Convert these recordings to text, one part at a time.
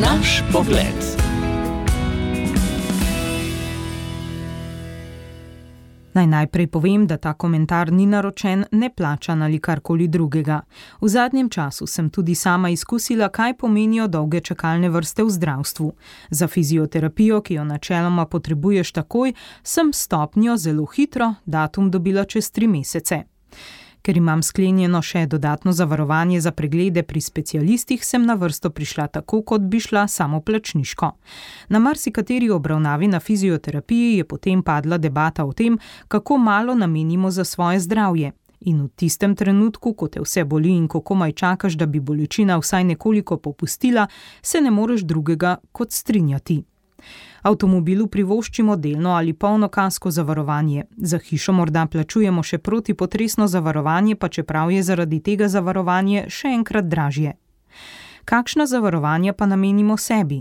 Naš pogled. Naj najprej povem, da ta komentar ni naročen, ne plačan ali karkoli drugega. V zadnjem času sem tudi sama izkusila, kaj pomenijo dolge čakalne vrste v zdravstvu. Za fizioterapijo, ki jo načeloma potrebuješ takoj, sem stopnjo zelo hitro, datum dobila čez tri mesece. Ker imam sklenjeno še dodatno zavarovanje za preglede pri specialistih, sem na vrsto prišla tako, kot bi šla samo plačniško. Na marsikateri obravnavi na fizioterapiji je potem padla debata o tem, kako malo namenimo za svoje zdravje. In v tistem trenutku, ko te vse boli in ko komaj čakaš, da bi bolečina vsaj nekoliko popustila, se ne moreš drugega kot strinjati. Avtomobilu privoščimo delno ali polno kasko zavarovanje, za hišo morda plačujemo še protipotresno zavarovanje, pa čeprav je zaradi tega zavarovanje še enkrat dražje. Kakšna zavarovanja pa namenimo sebi?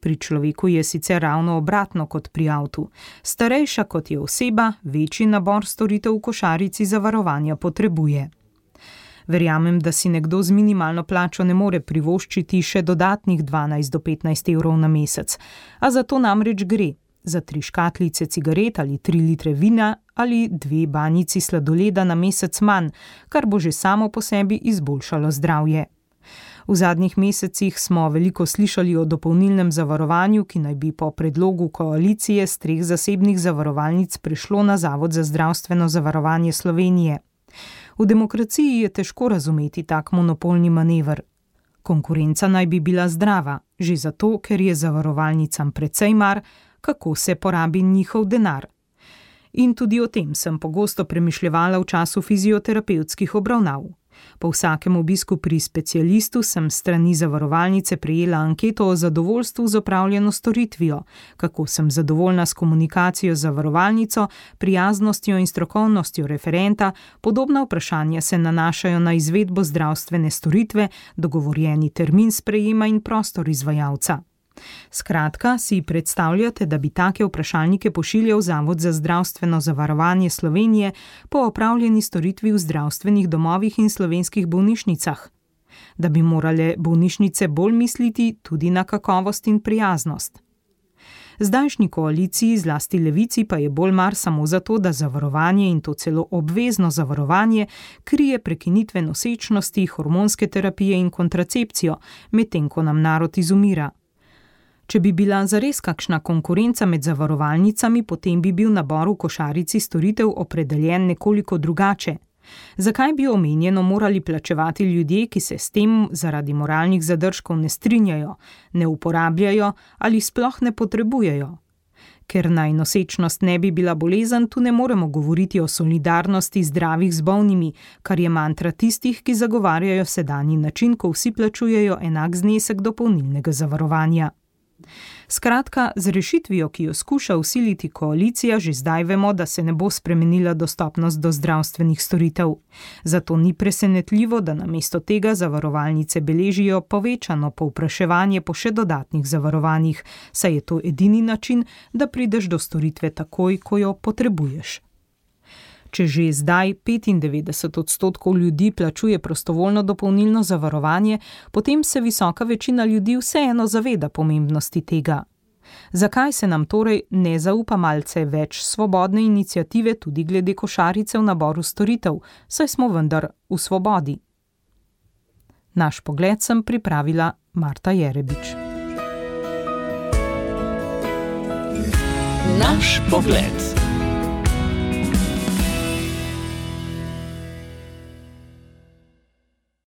Pri človeku je sicer ravno obratno kot pri avtu. Starejša kot je oseba, večji nabor storitev v košarici zavarovanja potrebuje. Verjamem, da si nekdo z minimalno plačo ne more privoščiti še dodatnih 12 do 15 evrov na mesec, a za to namreč gre. Za tri škatlice cigaret ali tri litre vina ali dve banjici sladoleda na mesec manj, kar bo že samo po sebi izboljšalo zdravje. V zadnjih mesecih smo veliko slišali o dopolnilnem zavarovanju, ki naj bi po predlogu koalicije z treh zasebnih zavarovalnic prešlo na Zavod za zdravstveno zavarovanje Slovenije. V demokraciji je težko razumeti tak monopolni manever. Konkurenca naj bi bila zdrava, že zato, ker je zavarovalnicam precej mar, kako se porabi njihov denar. In tudi o tem sem pogosto premišljala v času fizioterapevtskih obravnav. Po vsakem obisku pri specialistu sem strani zavarovalnice prejela anketo o zadovoljstvu z opravljeno storitvijo, kako sem zadovoljna s komunikacijo z zavarovalnico, prijaznostjo in strokovnostjo referenta, podobna vprašanja se nanašajo na izvedbo zdravstvene storitve, dogovorjeni termin sprejema in prostor izvajalca. Skratka, si predstavljate, da bi take vprašalnike pošiljal Zavod za zdravstveno zavarovanje Slovenije po opravljeni storitvi v zdravstvenih domovih in slovenskih bolnišnicah? Da bi morale bolnišnice bolj misliti tudi na kakovost in prijaznost. Zdajšnji koaliciji, zlasti levici, pa je bolj mar samo zato, da zavarovanje in to celo obvezno zavarovanje krije prekinitve nosečnosti, hormonske terapije in kontracepcijo, medtem ko nam narod izumira. Če bi bila zares kakšna konkurenca med zavarovalnicami, potem bi bil nabor v košarici storitev opredeljen nekoliko drugače. Zakaj bi omenjeno morali plačevati ljudje, ki se s tem zaradi moralnih zadržkov ne strinjajo, ne uporabljajo ali sploh ne potrebujejo? Ker naj nosečnost ne bi bila bolezen, tu ne moremo govoriti o solidarnosti zdravih z bolnimi, kar je mantra tistih, ki zagovarjajo sedanji način, ko vsi plačujejo enak znesek dopolnilnega zavarovanja. Skratka, z rešitvijo, ki jo skuša usiliti koalicija, že zdaj vemo, da se ne bo spremenila dostopnost do zdravstvenih storitev. Zato ni presenetljivo, da namesto tega zavarovalnice beležijo povečano povpraševanje po še dodatnih zavarovanjih, saj je to edini način, da prideš do storitve takoj, ko jo potrebuješ. Če že zdaj 95 odstotkov ljudi plačuje prostovoljno dopolnilno zavarovanje, potem se visoka večina ljudi vseeno zaveda pomembnosti tega. Zakaj se nam torej ne zaupa malce več svobodne inicijative tudi glede košarice v naboru storitev, saj smo vendar v svobodi? Naš pogled sem pripravila Marta Jerebič. Naš pogled.